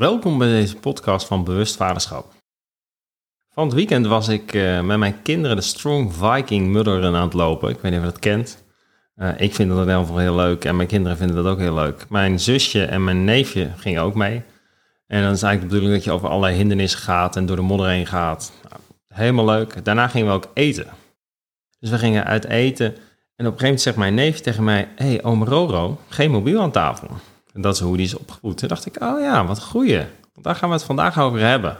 Welkom bij deze podcast van Bewust Vaderschap. Van het weekend was ik uh, met mijn kinderen de Strong Viking Mudderen aan het lopen. Ik weet niet of je dat kent. Uh, ik vind dat in heel leuk en mijn kinderen vinden dat ook heel leuk. Mijn zusje en mijn neefje gingen ook mee. En dan is eigenlijk de bedoeling dat je over allerlei hindernissen gaat en door de modder heen gaat. Nou, helemaal leuk. Daarna gingen we ook eten. Dus we gingen uit eten. En op een gegeven moment zegt mijn neefje tegen mij... Hé, hey, oom Roro, geen mobiel aan tafel. En dat is hoe die is opgevoed. Toen dacht ik, oh ja, wat goeie. Want daar gaan we het vandaag over hebben.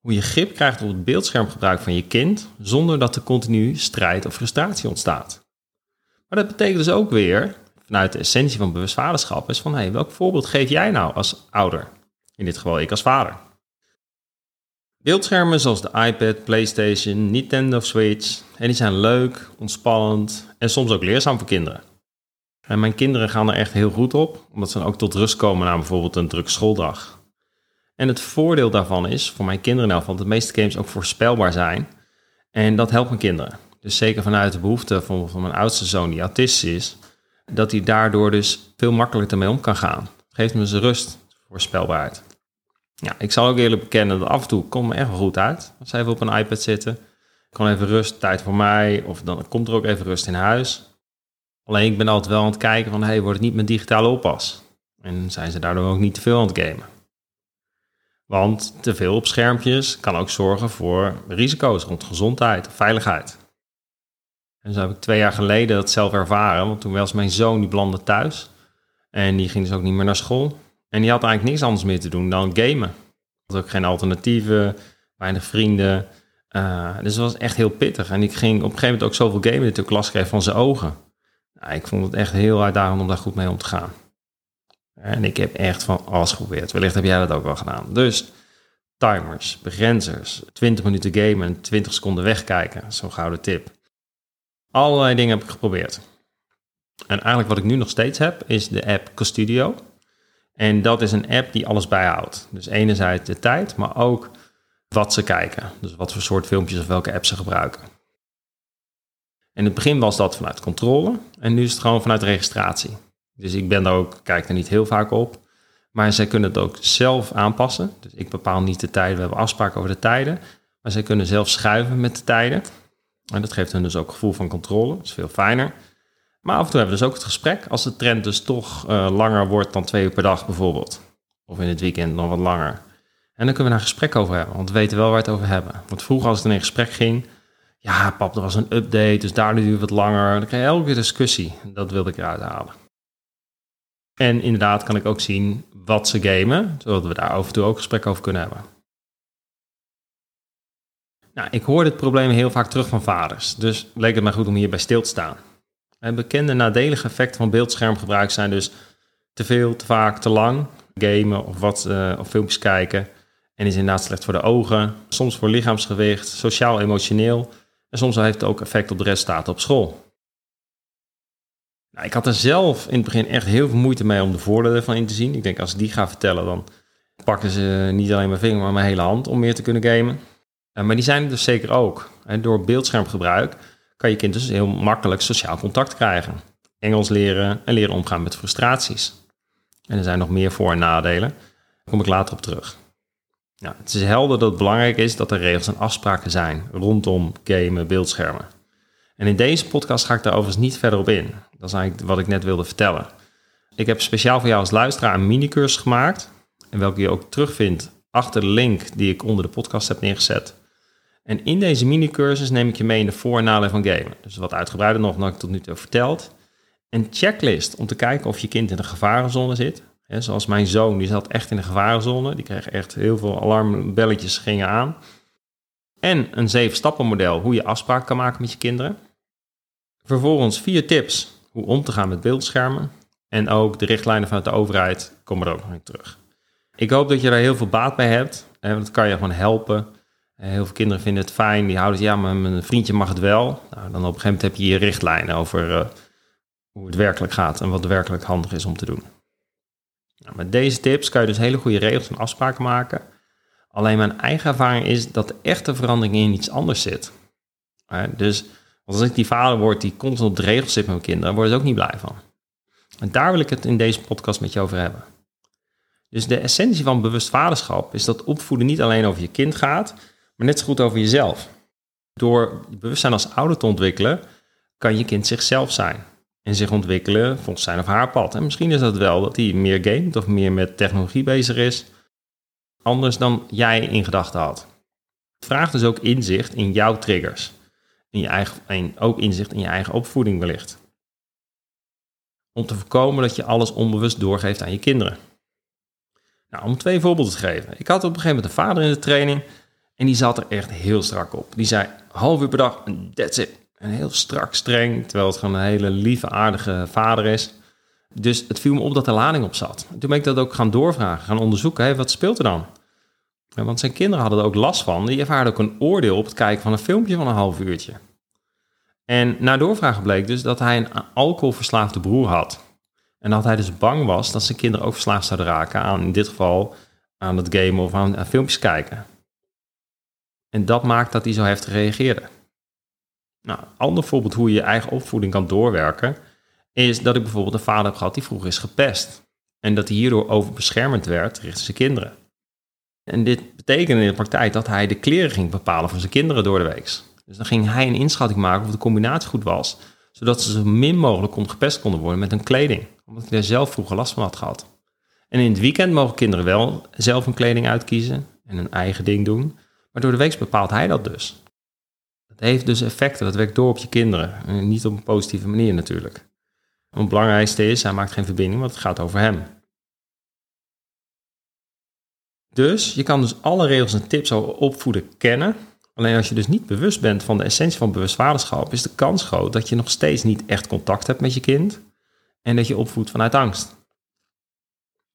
Hoe je grip krijgt op het beeldschermgebruik van je kind... zonder dat er continu strijd of frustratie ontstaat. Maar dat betekent dus ook weer, vanuit de essentie van bewust vaderschap... is van, hé, hey, welk voorbeeld geef jij nou als ouder? In dit geval ik als vader. Beeldschermen zoals de iPad, PlayStation, Nintendo Switch, en die zijn leuk, ontspannend en soms ook leerzaam voor kinderen. En mijn kinderen gaan er echt heel goed op, omdat ze dan ook tot rust komen na bijvoorbeeld een druk schooldag. En het voordeel daarvan is, voor mijn kinderen nou, dat de meeste games ook voorspelbaar zijn. En dat helpt mijn kinderen. Dus zeker vanuit de behoefte van, mijn oudste zoon, die autistisch is, dat hij daardoor dus veel makkelijker ermee om kan gaan. Geeft me ze rust, voorspelbaarheid. Ja, ik zal ook eerlijk bekennen dat af en toe komt me echt wel goed uit. Als ze even op een iPad zitten, kan even rust, tijd voor mij, of dan komt er ook even rust in huis. Alleen ik ben altijd wel aan het kijken van, hey, wordt het niet mijn digitale oppas? En zijn ze daardoor ook niet te veel aan het gamen? Want te veel op schermpjes kan ook zorgen voor risico's rond gezondheid of veiligheid. En zo heb ik twee jaar geleden dat zelf ervaren, want toen was mijn zoon, die belandde thuis. En die ging dus ook niet meer naar school. En die had eigenlijk niks anders meer te doen dan gamen. Was ook geen alternatieven, weinig vrienden. Uh, dus het was echt heel pittig. En ik ging op een gegeven moment ook zoveel gamen dat ik last kreeg van zijn ogen. Ik vond het echt heel uitdagend om daar goed mee om te gaan. En ik heb echt van alles geprobeerd. Wellicht heb jij dat ook wel gedaan. Dus timers, begrenzers, 20 minuten gamen en 20 seconden wegkijken. Zo'n gouden tip. Allerlei dingen heb ik geprobeerd. En eigenlijk wat ik nu nog steeds heb, is de app Custudio. En dat is een app die alles bijhoudt. Dus enerzijds de tijd, maar ook wat ze kijken. Dus wat voor soort filmpjes of welke app ze gebruiken. In het begin was dat vanuit controle en nu is het gewoon vanuit registratie. Dus ik ben daar ook, kijk er niet heel vaak op. Maar zij kunnen het ook zelf aanpassen. Dus ik bepaal niet de tijden, we hebben afspraken over de tijden. Maar zij kunnen zelf schuiven met de tijden. En dat geeft hun dus ook gevoel van controle. Dat is veel fijner. Maar af en toe hebben we dus ook het gesprek als de trend dus toch uh, langer wordt dan twee uur per dag bijvoorbeeld. Of in het weekend nog wat langer. En dan kunnen we daar een gesprek over hebben, want we weten wel waar we het over hebben. Want vroeger als het in een gesprek ging, ja pap, er was een update, dus daar duurde het wat langer. Dan krijg je elke discussie. Dat wilde ik eruit halen. En inderdaad kan ik ook zien wat ze gamen, zodat we daar af en toe ook gesprek over kunnen hebben. Nou, ik hoor dit probleem heel vaak terug van vaders, dus leek het mij goed om hierbij stil te staan. En bekende nadelige effecten van beeldschermgebruik zijn dus te veel, te vaak, te lang gamen of wat uh, of filmpjes kijken. En is inderdaad slecht voor de ogen, soms voor lichaamsgewicht, sociaal, emotioneel. En soms heeft het ook effect op de resultaten op school. Nou, ik had er zelf in het begin echt heel veel moeite mee om de voordelen van in te zien. Ik denk als ik die ga vertellen, dan pakken ze niet alleen mijn vinger, maar mijn hele hand om meer te kunnen gamen. Uh, maar die zijn er dus zeker ook. Door beeldschermgebruik kan je kind dus heel makkelijk sociaal contact krijgen. Engels leren en leren omgaan met frustraties. En er zijn nog meer voor- en nadelen. Daar kom ik later op terug. Ja, het is helder dat het belangrijk is dat er regels en afspraken zijn rondom gamen, beeldschermen. En in deze podcast ga ik daar overigens niet verder op in. Dat is eigenlijk wat ik net wilde vertellen. Ik heb speciaal voor jou als luisteraar een minicursus gemaakt. En welke je ook terugvindt achter de link die ik onder de podcast heb neergezet. En in deze mini-cursus neem ik je mee in de voor- en nadelen van gamen. Dus wat uitgebreider nog dan ik tot nu toe heb verteld. Een checklist om te kijken of je kind in een gevarenzone zit. Zoals mijn zoon, die zat echt in de gevarenzone. Die kreeg echt heel veel alarmbelletjes gingen aan. En een zeven stappen model hoe je afspraken kan maken met je kinderen. Vervolgens vier tips hoe om te gaan met beeldschermen. En ook de richtlijnen vanuit de overheid komen er ook nog in terug. Ik hoop dat je daar heel veel baat bij hebt. En dat kan je gewoon helpen eh, heel veel kinderen vinden het fijn, die houden ja, maar mijn vriendje mag het wel. Nou, dan op een gegeven moment heb je je richtlijnen over uh, hoe het werkelijk gaat en wat werkelijk handig is om te doen. Nou, met deze tips kan je dus hele goede regels en afspraken maken. Alleen mijn eigen ervaring is dat de echte verandering in iets anders zit. Dus als ik die vader word die constant op de regels zit met mijn kinderen, word ik ook niet blij van. En daar wil ik het in deze podcast met je over hebben. Dus de essentie van bewust vaderschap is dat opvoeden niet alleen over je kind gaat, maar net zo goed over jezelf. Door bewustzijn als ouder te ontwikkelen, kan je kind zichzelf zijn. En zich ontwikkelen volgens zijn of haar pad. En misschien is dat wel dat hij meer gamet of meer met technologie bezig is. Anders dan jij in gedachten had. Het vraagt dus ook inzicht in jouw triggers. In je eigen, en ook inzicht in je eigen opvoeding wellicht. Om te voorkomen dat je alles onbewust doorgeeft aan je kinderen. Nou, om twee voorbeelden te geven. Ik had op een gegeven moment een vader in de training. En die zat er echt heel strak op. Die zei half uur per dag, that's it. En heel strak, streng, terwijl het gewoon een hele lieve, aardige vader is. Dus het viel me op dat er lading op zat. Toen ben ik dat ook gaan doorvragen, gaan onderzoeken. Wat speelt er dan? Want zijn kinderen hadden er ook last van. Die ervaarden ook een oordeel op het kijken van een filmpje van een half uurtje. En na doorvragen bleek dus dat hij een alcoholverslaafde broer had. En dat hij dus bang was dat zijn kinderen ook verslaafd zouden raken aan, in dit geval, aan het gamen of aan, aan filmpjes kijken. En dat maakt dat hij zo heftig reageerde. Nou, ander voorbeeld hoe je je eigen opvoeding kan doorwerken, is dat ik bijvoorbeeld een vader heb gehad die vroeger is gepest. En dat hij hierdoor overbeschermend werd richting zijn kinderen. En dit betekende in de praktijk dat hij de kleren ging bepalen voor zijn kinderen door de week. Dus dan ging hij een inschatting maken of de combinatie goed was, zodat ze zo min mogelijk gepest konden worden met hun kleding, omdat hij daar zelf vroeger last van had gehad. En in het weekend mogen kinderen wel zelf hun kleding uitkiezen en hun eigen ding doen, maar door de week bepaalt hij dat dus. Dat heeft dus effecten, dat werkt door op je kinderen. En niet op een positieve manier natuurlijk. Het belangrijkste is, hij maakt geen verbinding, want het gaat over hem. Dus je kan dus alle regels en tips over opvoeden kennen. Alleen als je dus niet bewust bent van de essentie van bewust vaderschap, is de kans groot dat je nog steeds niet echt contact hebt met je kind en dat je opvoedt vanuit angst.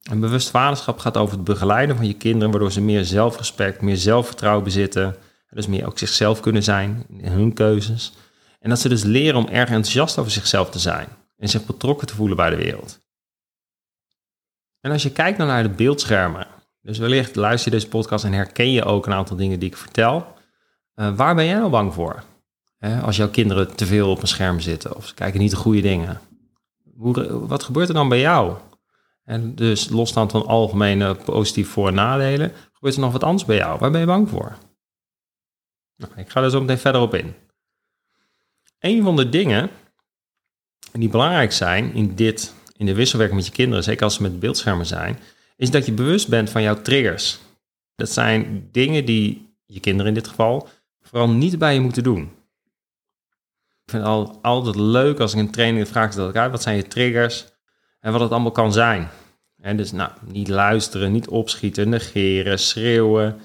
En bewust vaderschap gaat over het begeleiden van je kinderen, waardoor ze meer zelfrespect, meer zelfvertrouwen bezitten. Dus meer ook zichzelf kunnen zijn in hun keuzes. En dat ze dus leren om erg enthousiast over zichzelf te zijn en zich betrokken te voelen bij de wereld. En als je kijkt naar de beeldschermen, dus wellicht luister je deze podcast en herken je ook een aantal dingen die ik vertel. Uh, waar ben jij nou bang voor? als jouw kinderen te veel op een scherm zitten of ze kijken niet de goede dingen. Hoe, wat gebeurt er dan bij jou? En dus losstaand van algemene positieve voor- en nadelen, gebeurt er nog wat anders bij jou? Waar ben je bang voor? Nou, ik ga er zo meteen verder op in. Een van de dingen die belangrijk zijn in, dit, in de wisselwerking met je kinderen, zeker als ze met beeldschermen zijn, is dat je bewust bent van jouw triggers. Dat zijn dingen die je kinderen in dit geval vooral niet bij je moeten doen. Ik vind het altijd leuk als ik een training vraag stel, uit, wat zijn je triggers en wat het allemaal kan zijn. En dus nou, niet luisteren, niet opschieten, negeren, schreeuwen,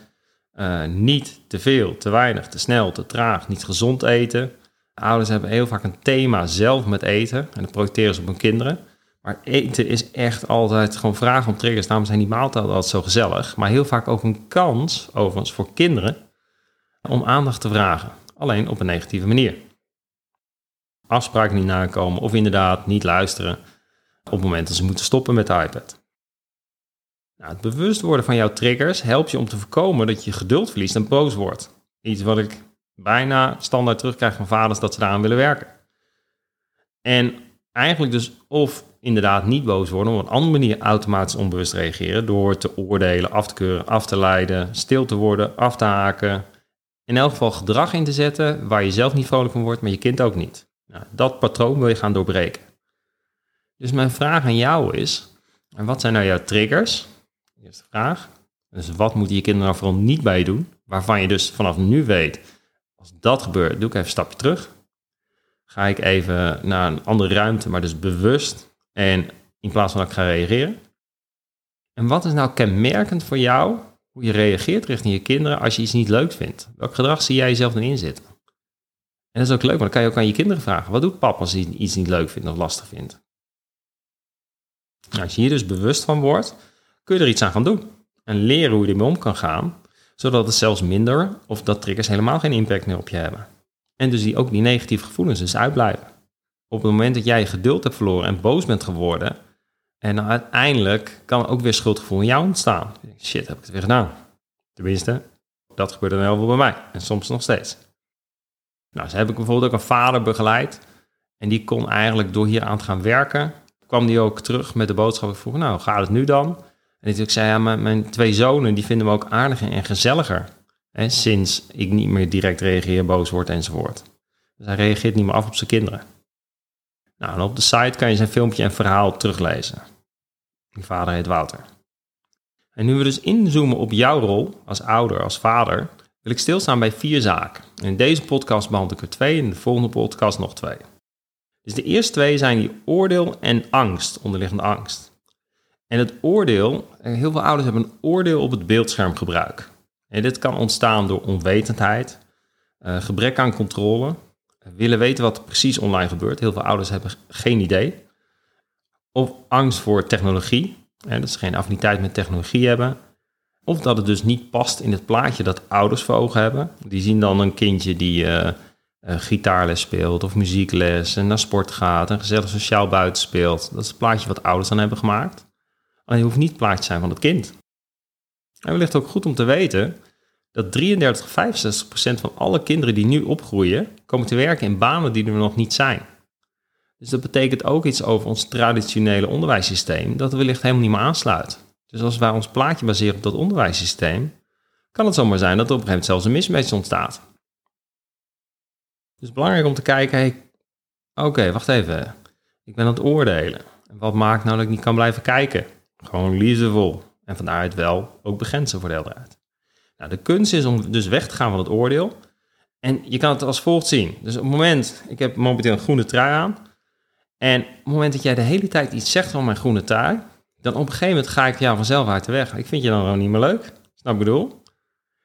uh, niet te veel, te weinig, te snel, te traag, niet gezond eten. Ouders hebben heel vaak een thema zelf met eten en dat projecteren ze op hun kinderen. Maar eten is echt altijd gewoon vragen om triggers. Daarom zijn die maaltijden altijd zo gezellig. Maar heel vaak ook een kans, overigens, voor kinderen om aandacht te vragen. Alleen op een negatieve manier. Afspraken niet nakomen of inderdaad niet luisteren op het moment dat ze moeten stoppen met de iPad. Nou, het bewust worden van jouw triggers helpt je om te voorkomen dat je geduld verliest en boos wordt. Iets wat ik bijna standaard terugkrijg van vaders dat ze daaraan willen werken. En eigenlijk dus of inderdaad niet boos worden, op een andere manier automatisch onbewust reageren door te oordelen, af te keuren, af te leiden, stil te worden, af te haken. In elk geval gedrag in te zetten waar je zelf niet vrolijk van wordt, maar je kind ook niet. Nou, dat patroon wil je gaan doorbreken. Dus mijn vraag aan jou is, wat zijn nou jouw triggers? Eerste vraag. Dus wat moeten je kinderen nou vooral niet bij je doen? Waarvan je dus vanaf nu weet, als dat gebeurt, doe ik even een stapje terug. Ga ik even naar een andere ruimte, maar dus bewust. En in plaats van dat ik ga reageren. En wat is nou kenmerkend voor jou, hoe je reageert richting je kinderen als je iets niet leuk vindt? Welk gedrag zie jij jezelf dan inzitten? En dat is ook leuk, want dan kan je ook aan je kinderen vragen. Wat doet papa als hij iets niet leuk vindt of lastig vindt? Nou, als je hier dus bewust van wordt, kun je er iets aan gaan doen. En leren hoe je ermee om kan gaan, zodat het zelfs minder of dat triggers helemaal geen impact meer op je hebben. En dus die, ook die negatieve gevoelens dus uitblijven. Op het moment dat jij je geduld hebt verloren en boos bent geworden, en dan uiteindelijk kan ook weer schuldgevoel in jou ontstaan. Shit, heb ik het weer gedaan. Tenminste, dat gebeurt dan heel veel bij mij. En soms nog steeds. Nou, zo heb ik bijvoorbeeld ook een vader begeleid. En die kon eigenlijk door hier aan te gaan werken, kwam die ook terug met de boodschap. Ik vroeg, nou, gaat het nu dan? En ik zei, ja, mijn, mijn twee zonen die vinden me ook aardiger en gezelliger. Hè, sinds ik niet meer direct reageer, boos word enzovoort. Dus hij reageert niet meer af op zijn kinderen. Nou, en op de site kan je zijn filmpje en verhaal teruglezen. Die vader heet Wouter. En nu we dus inzoomen op jouw rol als ouder, als vader, wil ik stilstaan bij vier zaken. In deze podcast behandel ik er twee, en in de volgende podcast nog twee. Dus de eerste twee zijn die oordeel en angst, onderliggende angst. En het oordeel, heel veel ouders hebben een oordeel op het beeldschermgebruik. En dit kan ontstaan door onwetendheid, uh, gebrek aan controle, willen weten wat er precies online gebeurt. Heel veel ouders hebben geen idee. Of angst voor technologie, hè, dat ze geen affiniteit met technologie hebben. Of dat het dus niet past in het plaatje dat ouders voor ogen hebben. Die zien dan een kindje die uh, gitaarles speelt of muziekles en naar sport gaat en gezellig sociaal buiten speelt. Dat is het plaatje wat ouders dan hebben gemaakt. Alleen hoeft niet plaatje te zijn van het kind. En wellicht ook goed om te weten dat 33, 65 procent van alle kinderen die nu opgroeien, komen te werken in banen die er nog niet zijn. Dus dat betekent ook iets over ons traditionele onderwijssysteem, dat wellicht helemaal niet meer aansluit. Dus als wij ons plaatje baseren op dat onderwijssysteem, kan het zomaar zijn dat er op een gegeven moment zelfs een mismatch ontstaat. Dus belangrijk om te kijken, oké, wacht even, ik ben aan het oordelen. En wat maakt nou dat ik niet kan blijven kijken? Gewoon liefdevol. En van daaruit wel ook begrenzen voor de helderheid. Nou, de kunst is om dus weg te gaan van het oordeel. En je kan het als volgt zien. Dus op het moment, ik heb momenteel een groene trui aan. En op het moment dat jij de hele tijd iets zegt van mijn groene trui, dan op een gegeven moment ga ik jou vanzelf uit de weg. Ik vind je dan gewoon niet meer leuk. Snap ik bedoel?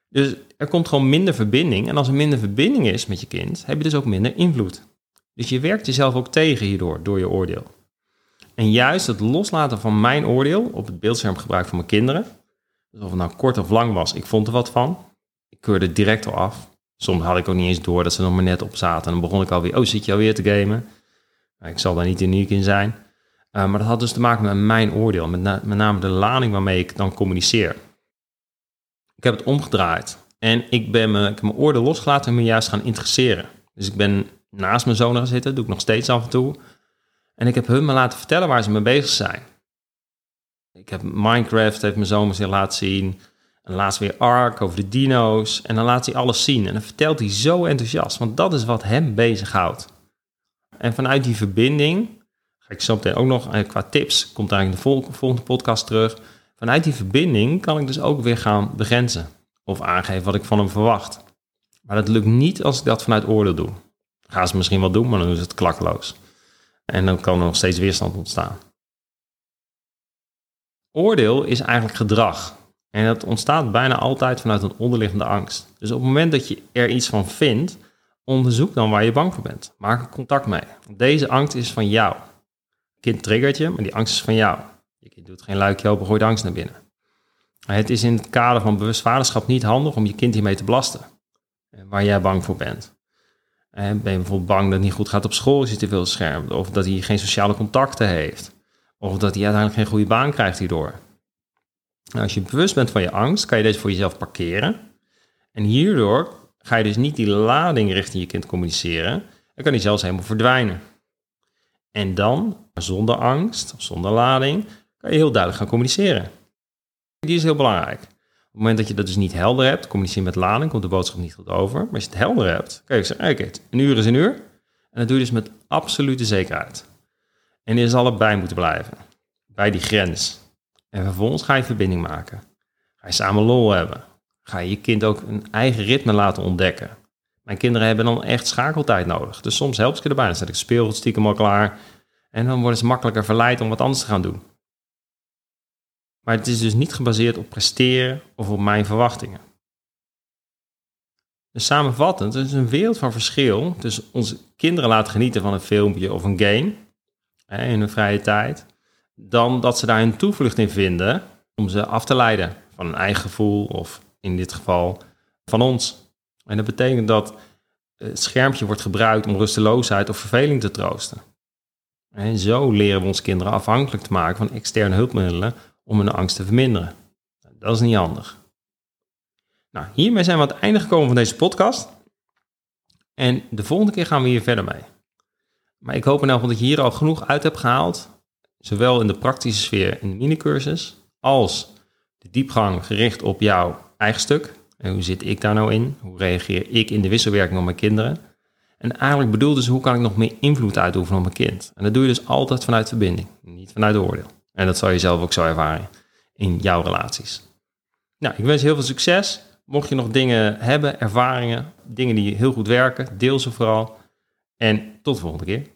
Dus er komt gewoon minder verbinding. En als er minder verbinding is met je kind, heb je dus ook minder invloed. Dus je werkt jezelf ook tegen hierdoor, door je oordeel. En juist het loslaten van mijn oordeel op het beeldschermgebruik van mijn kinderen, dus of het nou kort of lang was, ik vond er wat van. Ik keurde het direct al af. Soms had ik ook niet eens door dat ze nog maar net op zaten. En dan begon ik alweer, oh, zit je alweer te gamen? Nou, ik zal daar niet uniek in zijn. Uh, maar dat had dus te maken met mijn oordeel, met, met name de lading waarmee ik dan communiceer. Ik heb het omgedraaid en ik, ben me, ik heb mijn oordeel losgelaten en me juist gaan interesseren. Dus ik ben naast mijn zonen gaan zitten, doe ik nog steeds af en toe. En ik heb hun me laten vertellen waar ze mee bezig zijn. Ik heb Minecraft, heeft zoon zich laten zien. En laatst weer Ark over de dino's. En dan laat hij alles zien. En dan vertelt hij zo enthousiast, want dat is wat hem bezighoudt. En vanuit die verbinding, ga ik zo meteen ook nog eh, qua tips, komt daar in de volgende podcast terug. Vanuit die verbinding kan ik dus ook weer gaan begrenzen. Of aangeven wat ik van hem verwacht. Maar dat lukt niet als ik dat vanuit oordeel doe. Gaan ze misschien wel doen, maar dan is het klakkeloos. En dan kan er nog steeds weerstand ontstaan. Oordeel is eigenlijk gedrag. En dat ontstaat bijna altijd vanuit een onderliggende angst. Dus op het moment dat je er iets van vindt, onderzoek dan waar je bang voor bent. Maak er contact mee. Deze angst is van jou. kind triggert je, maar die angst is van jou. Je kind doet geen luikje open, gooit angst naar binnen. Het is in het kader van bewust vaderschap niet handig om je kind hiermee te belasten. Waar jij bang voor bent. Ben je bijvoorbeeld bang dat het niet goed gaat op school als je te veel schermt? Of dat hij geen sociale contacten heeft? Of dat hij uiteindelijk geen goede baan krijgt hierdoor? Nou, als je bewust bent van je angst, kan je deze voor jezelf parkeren. En hierdoor ga je dus niet die lading richting je kind communiceren. Dan kan die zelfs helemaal verdwijnen. En dan, zonder angst zonder lading, kan je heel duidelijk gaan communiceren. Die is heel belangrijk het moment dat je dat dus niet helder hebt, communiceer met lading, komt de boodschap niet goed over. Maar als je het helder hebt, kan je zeggen, oké, een uur is een uur. En dat doe je dus met absolute zekerheid. En je zal erbij moeten blijven, bij die grens. En vervolgens ga je verbinding maken. Ga je samen lol hebben. Ga je je kind ook een eigen ritme laten ontdekken. Mijn kinderen hebben dan echt schakeltijd nodig. Dus soms help ik erbij. Dan zet ik speelgoed stiekem al klaar. En dan worden ze makkelijker verleid om wat anders te gaan doen. Maar het is dus niet gebaseerd op presteren of op mijn verwachtingen. Dus samenvattend, er is een wereld van verschil tussen onze kinderen laten genieten van een filmpje of een game hè, in hun vrije tijd, dan dat ze daar een toevlucht in vinden om ze af te leiden van een eigen gevoel of in dit geval van ons. En dat betekent dat het schermpje wordt gebruikt om rusteloosheid of verveling te troosten. En zo leren we onze kinderen afhankelijk te maken van externe hulpmiddelen om hun angst te verminderen. Dat is niet handig. Nou, hiermee zijn we aan het einde gekomen van deze podcast. En de volgende keer gaan we hier verder mee. Maar ik hoop in elk geval dat je hier al genoeg uit hebt gehaald. Zowel in de praktische sfeer in de minicursus, als de diepgang gericht op jouw eigen stuk. En hoe zit ik daar nou in? Hoe reageer ik in de wisselwerking op mijn kinderen? En eigenlijk bedoel dus hoe kan ik nog meer invloed uitoefenen op mijn kind? En dat doe je dus altijd vanuit verbinding, niet vanuit oordeel. En dat zal je zelf ook zo ervaren in jouw relaties. Nou, ik wens je heel veel succes. Mocht je nog dingen hebben, ervaringen, dingen die heel goed werken, deel ze vooral. En tot de volgende keer.